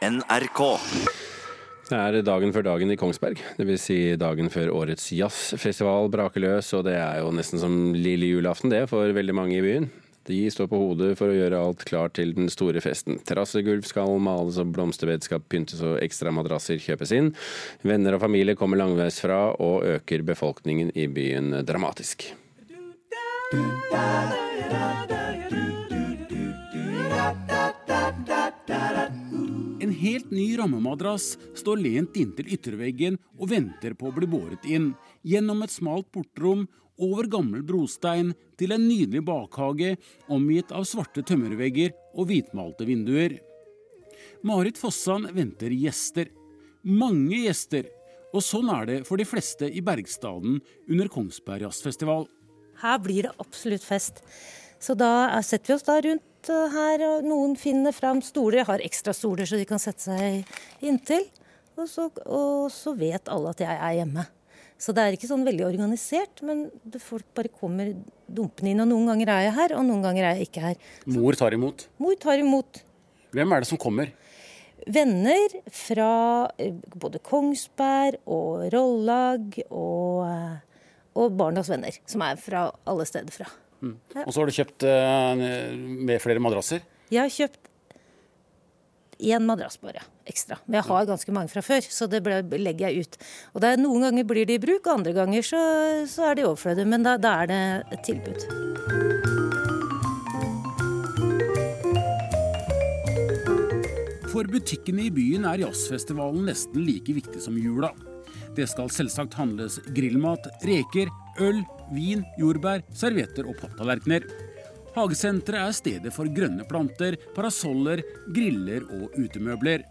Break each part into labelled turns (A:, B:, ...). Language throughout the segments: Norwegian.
A: NRK.
B: Det er dagen før dagen i Kongsberg, dvs. Si dagen før årets jazzfestival braker løs, og det er jo nesten som lille julaften det for veldig mange i byen. De står på hodet for å gjøre alt klart til den store festen. Terrassegulv skal males og blomsterbed pyntes og ekstra madrasser kjøpes inn. Venner og familie kommer langveisfra og øker befolkningen i byen dramatisk.
C: En helt ny rammemadrass står lent inntil ytterveggen og venter på å bli båret inn. Gjennom et smalt portrom, over gammel brostein, til en nydelig bakhage omgitt av svarte tømmervegger og hvitmalte vinduer. Marit Fossan venter gjester. Mange gjester. Og sånn er det for de fleste i Bergstaden under Kongsberg Jazzfestival.
D: Her blir det absolutt fest. Så da setter vi oss da rundt eh, her, og noen finner fram stoler. Jeg har ekstra stoler så de kan sette seg inntil. Og så, og så vet alle at jeg er hjemme. Så det er ikke sånn veldig organisert, men folk bare kommer dumpende inn. Og noen ganger er jeg her, og noen ganger er jeg ikke her.
C: Mor tar imot.
D: Mor tar imot.
C: Hvem er det som kommer?
D: Venner fra eh, både Kongsberg og Rollag og, eh, og Barnas Venner, som er fra alle steder fra.
C: Mm. Og så har du kjøpt uh, med flere madrasser?
D: Jeg har kjøpt én madrass bare ekstra. Men jeg har ganske mange fra før, så det ble, legger jeg ut. Og er, Noen ganger blir de i bruk, andre ganger så, så er de overflødige. Men da, da er det et tilbud.
C: For butikkene i byen er jazzfestivalen nesten like viktig som jula. Det skal selvsagt handles grillmat, reker, øl, vin, jordbær, servietter og papptallerkener. Hagesenteret er stedet for grønne planter, parasoller, griller og utemøbler.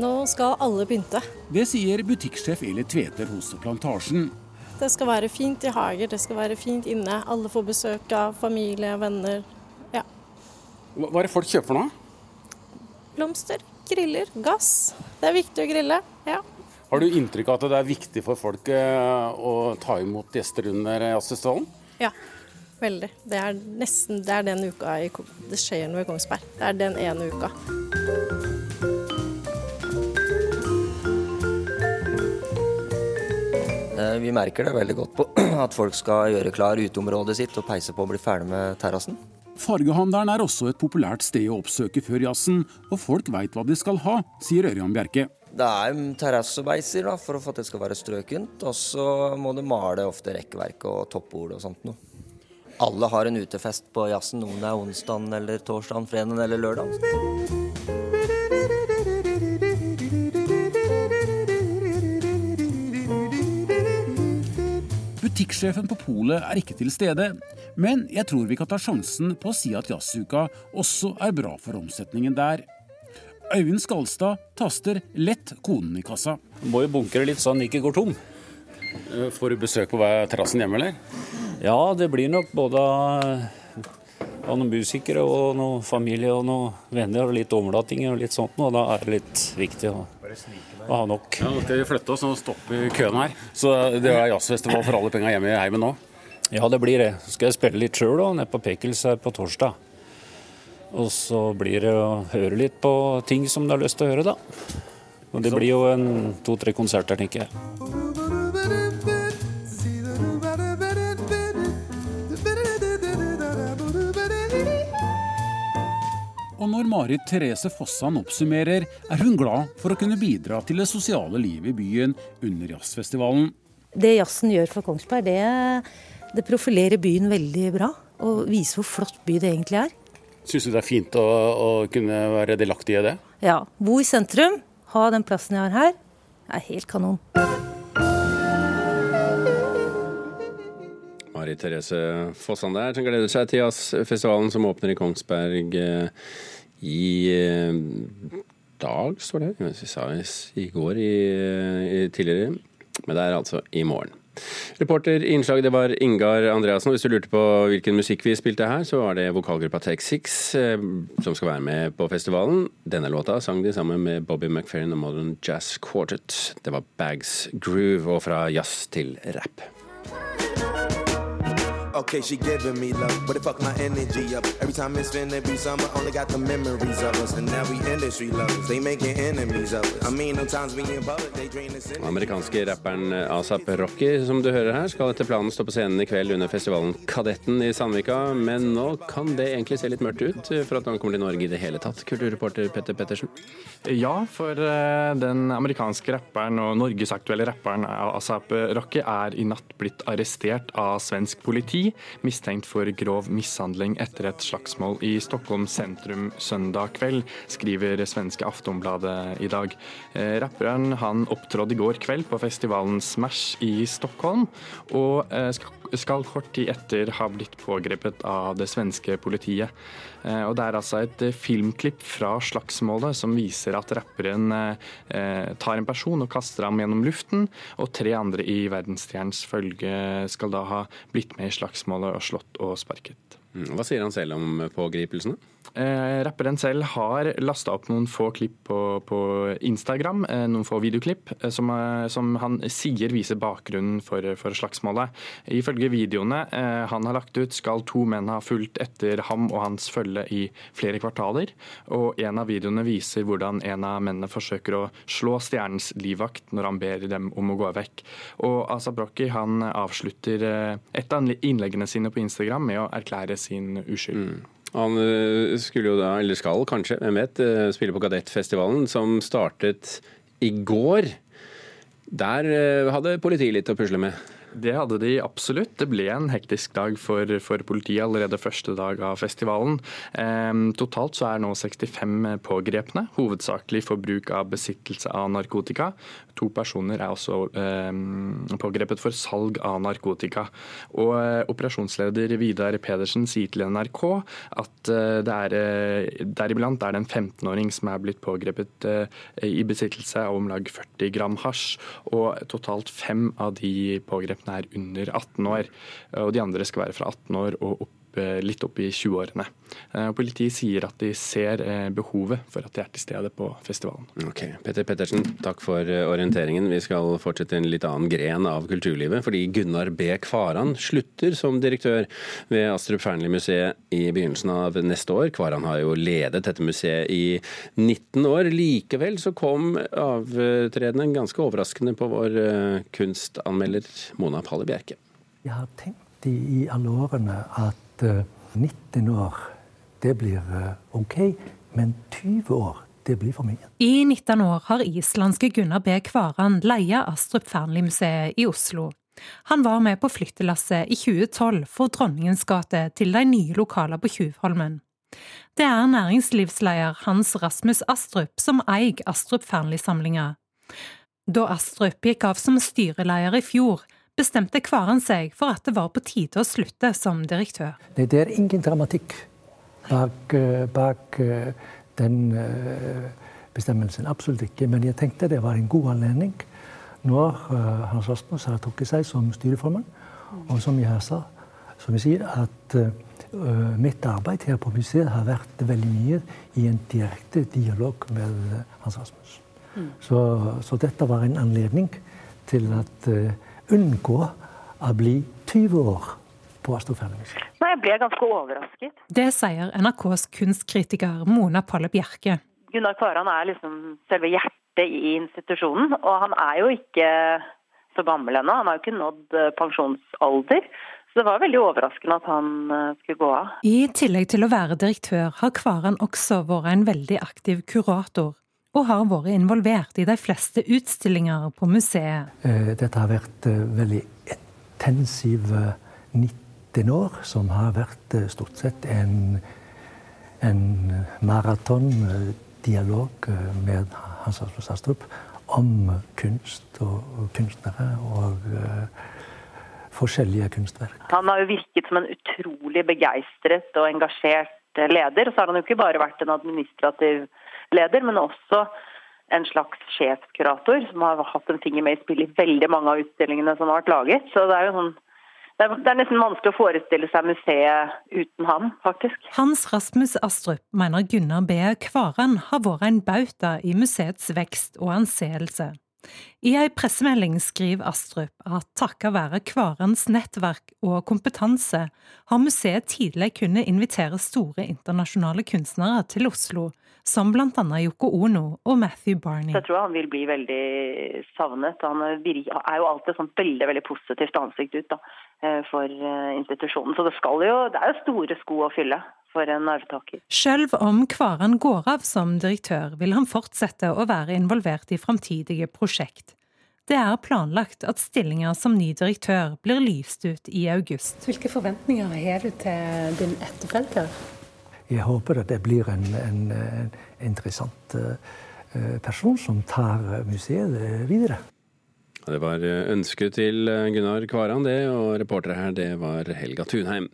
E: Nå skal alle pynte.
C: Det sier butikksjef Eli Tveter hos Plantasjen.
E: Det skal være fint i hager, det skal være fint inne. Alle får besøk av familie, og venner. Ja.
C: Hva er det folk kjøper nå?
E: Blomster, griller, gass. Det er viktig å grille. ja.
C: Har du inntrykk av at det er viktig for folk eh, å ta imot gjester under jazzfestivalen?
E: Ja, veldig. Det er nesten det er den uka i, det skjer noe i Kongsberg. Det er den ene uka.
F: Eh, vi merker det veldig godt på at folk skal gjøre klar uteområdet sitt og peise på å bli ferdig med terrassen.
C: Fargehandelen er også et populært sted å oppsøke før jazzen, og folk veit hva de skal ha, sier Ørjan Bjerke.
F: Det er terrassebeiser for at det skal være strøkent. Og så må du male ofte rekkverk og toppord og sånt noe. Alle har en utefest på jazzen, det er onsdag eller torsdag, fredag eller lørdag.
C: Butikksjefen på polet er ikke til stede, men jeg tror vi kan ta sjansen på å si at jazzuka også er bra for omsetningen der. Øyvind Skalstad taster lett konen i kassa.
G: Må jo bunkre litt så den ikke går tom.
C: Eh, får du besøk på hver terrassen hjemme, eller?
G: Ja, det blir nok både av noen musikere og noen familie og noen venner og litt overnattinger og litt sånt. Og da er det litt viktig å, å ha nok.
C: Ja, Nå skal vi flytte oss og stoppe køen her. Så det er jazzfestival for alle penga hjemme i heimen nå?
G: Ja, det blir det. Så skal jeg spille litt sjøl nede på Pekels her på torsdag. Og så blir det å høre litt på ting som du har lyst til å høre, da. Og det blir jo en to-tre konserter, tenker jeg.
C: Og når Marit Therese Fossan oppsummerer, er hun glad for å kunne bidra til det sosiale livet i byen under jazzfestivalen.
D: Det jazzen gjør for Kongsberg, det, det profilerer byen veldig bra. Og viser hvor flott by det egentlig er.
C: Syns du det er fint å, å, kunne være delaktig i det?
D: Ja. Bo i sentrum, ha den plassen jeg har her, er helt kanon.
B: Mari Therese Fossan der, som gleder seg til jazzfestivalen som åpner i Kongsberg eh, i eh, dag, står det. Vi sa i går i, i tidligere, men det er altså i morgen. Reporter i innslaget var Ingar Andreassen. Hvis du lurte på hvilken musikk vi spilte her, så var det vokalgruppa Take Six eh, som skal være med på festivalen. Denne låta sang de sammen med Bobby McFerrin og Modern Jazz Quartet. Det var Bags Groove, og fra jazz til rap.
A: Okay, she giving me love, but it fuck my energy up. Every time it's finna be summer, only got the memories of us. And now we industry lovers, they making enemies of us. I mean, sometimes we in public, they drain us in.
B: Amerikanske rapperen Asap Rocky, som du hører her, skal etter planen stå på scenen i kveld under festivalen Kadetten i Sandvika. Men nå kan det egentlig se litt mørkt ut for at han kommer til Norge i det hele tatt. Kulturreporter Petter Pettersen.
H: Ja, for eh, den amerikanske rapperen og norgesaktuelle rapperen Asap Rocky er i natt blitt arrestert av svensk politi mistenkt for grov mishandling etter et slagsmål i Stockholm sentrum søndag kveld, skriver svenske Aftonbladet i dag. Eh, rapperen han opptrådte i går kveld på festivalen Smash i Stockholm, og eh, skal kort tid etter ha blitt pågrepet av det svenske politiet. Eh, og Det er altså et filmklipp fra slagsmålet som viser at rapperen tar en person og kaster ham gjennom luften, og tre andre i verdensstjernens følge skal da ha blitt med i slagsmålet og slått og sparket.
B: Mm, hva sier han selv om pågripelsene?
H: Eh, rapperen selv har lasta opp noen få klipp på, på Instagram, eh, noen få videoklipp, eh, som, eh, som, han sier viser bakgrunnen for, for, slagsmålet. Ifølge videoene eh, han har lagt ut, skal to menn ha fulgt etter ham og hans følge i flere kvartaler. Og en av videoene viser hvordan en av mennene forsøker å slå stjernens livvakt når han ber dem om å gå vekk. Og Asa Brocki han avslutter eh, et av innleggene sine på Instagram med å erklære sin uskyld. Mm.
B: Han eh, skulle jo da, eller skal kanskje, hvem vet, eh, spille på Kadettfestivalen, som startet i går. Der eh, hadde politiet litt å pusle med.
H: Det hadde de absolutt. Det ble en hektisk dag for, for politiet allerede første dag av festivalen. Eh, totalt så er nå 65 pågrepne, hovedsakelig for bruk av besittelse av narkotika. To personer er også eh, pågrepet for salg av narkotika. Og eh, Operasjonsleder Vidar Pedersen sier til NRK at eh, det er eh, deriblant er det en 15-åring som er blitt pågrepet eh, i besittelse av om lag 40 gram hasj. Og totalt fem av de pågrepne guttene er under 18 år. Og de andre skal være fra 18 år og opp Eh, litt opp i 20-årene. Eh, politiet sier at de ser eh, behovet for at de er til stede på festivalen.
B: Ok, Petter Pettersen, takk for orienteringen. Vi skal fortsette en litt annen gren av kulturlivet. Fordi Gunnar B. Kvaran slutter som direktør ved Astrup Fearnley-museet i begynnelsen av neste år. Kvaran har jo ledet dette museet i 19 år. Likevel så kom avtredenen ganske overraskende på vår kunstanmelder Mona Palle Bjerke.
I: Jeg har tenkt i alle årene at 19 eh, år, det blir eh, OK, men 20 år det blir for mye.
J: I 19 år har islandske Gunnar B. Kvaran leia Astrup Fearnley-museet i Oslo. Han var med på flyttelasset i 2012 for Dronningens gate til de nye lokalene på Tjuvholmen. Det er næringslivsleder Hans Rasmus Astrup som eier Astrup Fearnley-samlinga. Da Astrup gikk av som styreleder i fjor, bestemte Kvaren seg for at det var på tide å slutte som direktør.
I: Det er ingen dramatikk bak, eh, bak eh, den eh, bestemmelsen. Absolutt ikke. Men jeg tenkte det var en god anledning når Hans Rasmus har trukket seg som styreformann. Og som jeg sa, som jeg sier, at uh, mitt arbeid her på museet har vært veldig mye i en direkte dialog med Hans Rasmus. Mm. Så, så, dette var en anledning til at uh, unngå å bli 20 år på astroferiemuseet?
K: Jeg ble ganske overrasket.
J: Det sier NRKs kunstkritiker Mona Palle Bjerke.
K: Gunnar Kvaran er liksom selve hjertet i institusjonen, og han er jo ikke så gammel ennå. Han har jo ikke nådd eh, pensjonsalder. Så det var veldig overraskende at han eh, skulle gå av.
J: I tillegg til å være direktør, har Kvaran også vært en veldig aktiv kurator og har vært involvert i de fleste utstillinger på museet.
I: Eh, dette har vært eh, veldig intensive 19 år, som har vært eh, stort sett en, en maratondialog med Hans Asmus Astrup om kunst og kunstnere og forskjellige kunstverk.
K: Han har jo virket som en utrolig begeistret og engasjert leder. Og så har han jo ikke bare vært en administrativ leder, men også en slags sjefskurator som har hatt en finger med i spillet i veldig mange av utstillingene som har vært laget. Så det er jo sånn det er, det er nesten vanskelig å forestille seg museet uten han, faktisk.
J: Hans Rasmus Astrup mener Gunnar B. Kvaran har vært en bauta i museets vekst og anseelse. I ei pressemelding skriver Astrup at takket være Kvarens nettverk og kompetanse har museet tidlig kunnet invitere store internasjonale kunstnere til Oslo, som annet Yoko Ono og Matthew Barney.
K: Jeg tror han vil bli veldig savnet. Han er jo alltid sånn veldig veldig positivt ansikt ut da, eh, for eh, institusjonen. Så det, jo, det er jo store sko å fylle for en arvtaker.
J: Selv om Kvaran går av som direktør, vil han fortsette å være involvert i framtidige prosjekt. Det er planlagt at stillinger som ny direktør blir lyst ut i august.
L: Hvilke forventninger har du til din etterfølger?
I: Jeg håper at det blir en, en, en interessant eh, person som tar museet videre.
B: Det var ønsket til Gunnar Kvaran, det, og reportere her, det var Helga Tunheim.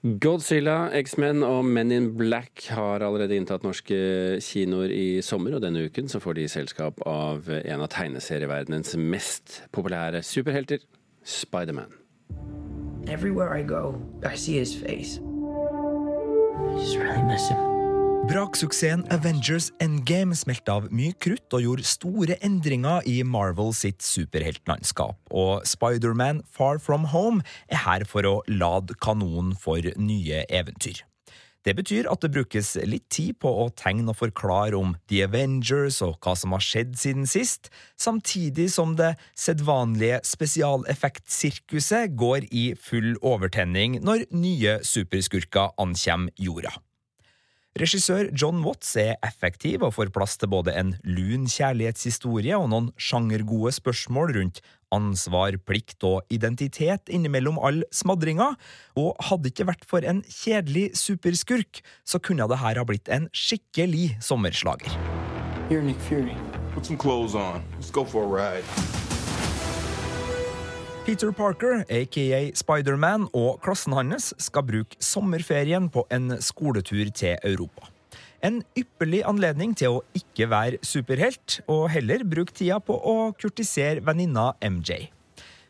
B: Godzilla, X-Men og Men in Black har allerede inntatt norske kinoer i sommer, og denne uken så får de selskap av en av tegneserieverdenens mest populære superhelter, Spiderman. Everywhere I go, I see his face.
M: I just really miss him. Braksuksessen Avengers Endgame smelte av mye krutt og gjorde store endringer i Marvel sitt superheltlandskap, og Spiderman Far From Home er her for å lade kanonen for nye eventyr. Det betyr at det brukes litt tid på å tegne og forklare om The Avengers og hva som har skjedd siden sist, samtidig som det sedvanlige spesialeffektsirkuset går i full overtenning når nye superskurker ankommer jorda. Regissør John Watts er effektiv og får plass til både en lun kjærlighetshistorie og noen sjangergode spørsmål rundt ansvar, plikt og identitet innimellom all smadringa, og hadde det ikke vært for en kjedelig superskurk, så kunne det her ha blitt en skikkelig sommerslager. You're Nick Fury. Put some clothes on. Let's go for a ride. Peter Parker, aka Spiderman, og klassen hans skal bruke sommerferien på en skoletur til Europa. En ypperlig anledning til å ikke være superhelt, og heller bruke tida på å kurtisere venninna MJ.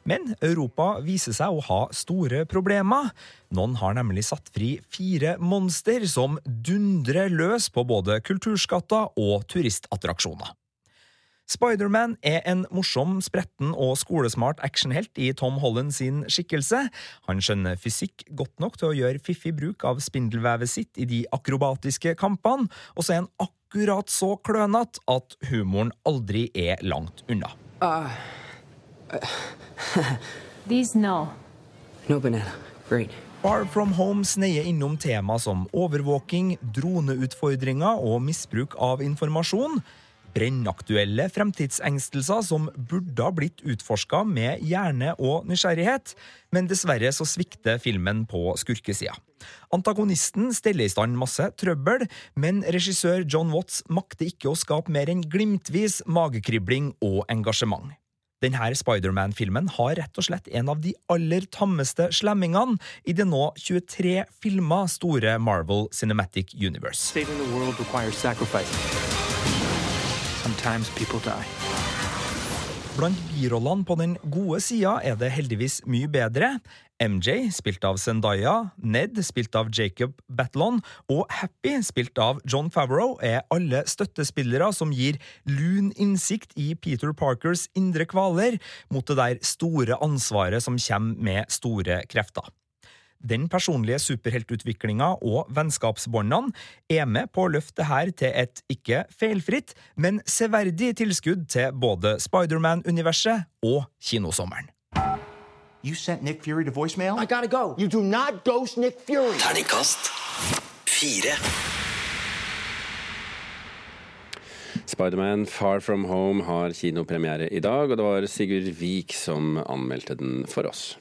M: Men Europa viser seg å ha store problemer. Noen har nemlig satt fri fire monster som dundrer løs på både kulturskatter og turistattraksjoner. Spiderman er en morsom, spretten og skolesmart actionhelt i Tom Holland sin skikkelse. Han skjønner fysikk godt nok til å gjøre fiffig bruk av spindelvevet sitt i de akrobatiske kampene, og så er han akkurat så klønete at humoren aldri er langt unna. Uh, uh, these no. No banana. Great. Far From Home sneier innom tema som overvåking, droneutfordringer og misbruk av informasjon brennaktuelle fremtidsengstelser som burde ha blitt utforska med hjerne og nysgjerrighet, men dessverre så svikter filmen på skurkesida. Antagonisten steller i stand masse trøbbel, men regissør John Watts makter ikke å skape mer enn glimtvis magekribling og engasjement. Denne Spiderman-filmen har rett og slett en av de aller tammeste slemmingene i det nå 23 filmer store Marvel Cinematic Universe. Blant birollene på den gode sida er det heldigvis mye bedre. MJ, spilt av Zendaya, Ned, spilt av Jacob Batlon, og Happy, spilt av John Favreau, er alle støttespillere som gir lun innsikt i Peter Parkers indre kvaler mot det der store ansvaret som kommer med store krefter. Den personlige superheltutviklinga og vennskapsbåndene er med på å løfte her til et ikke feilfritt, men severdig tilskudd til både Spiderman-universet og kinosommeren. You sent Nick Fury to voicemail? I gotta go. You do not ghost Nick Fury. Terningkast fire. Spiderman Far From Home har kinopremiere i dag, og det var Sigurd Vik som anmeldte den for oss.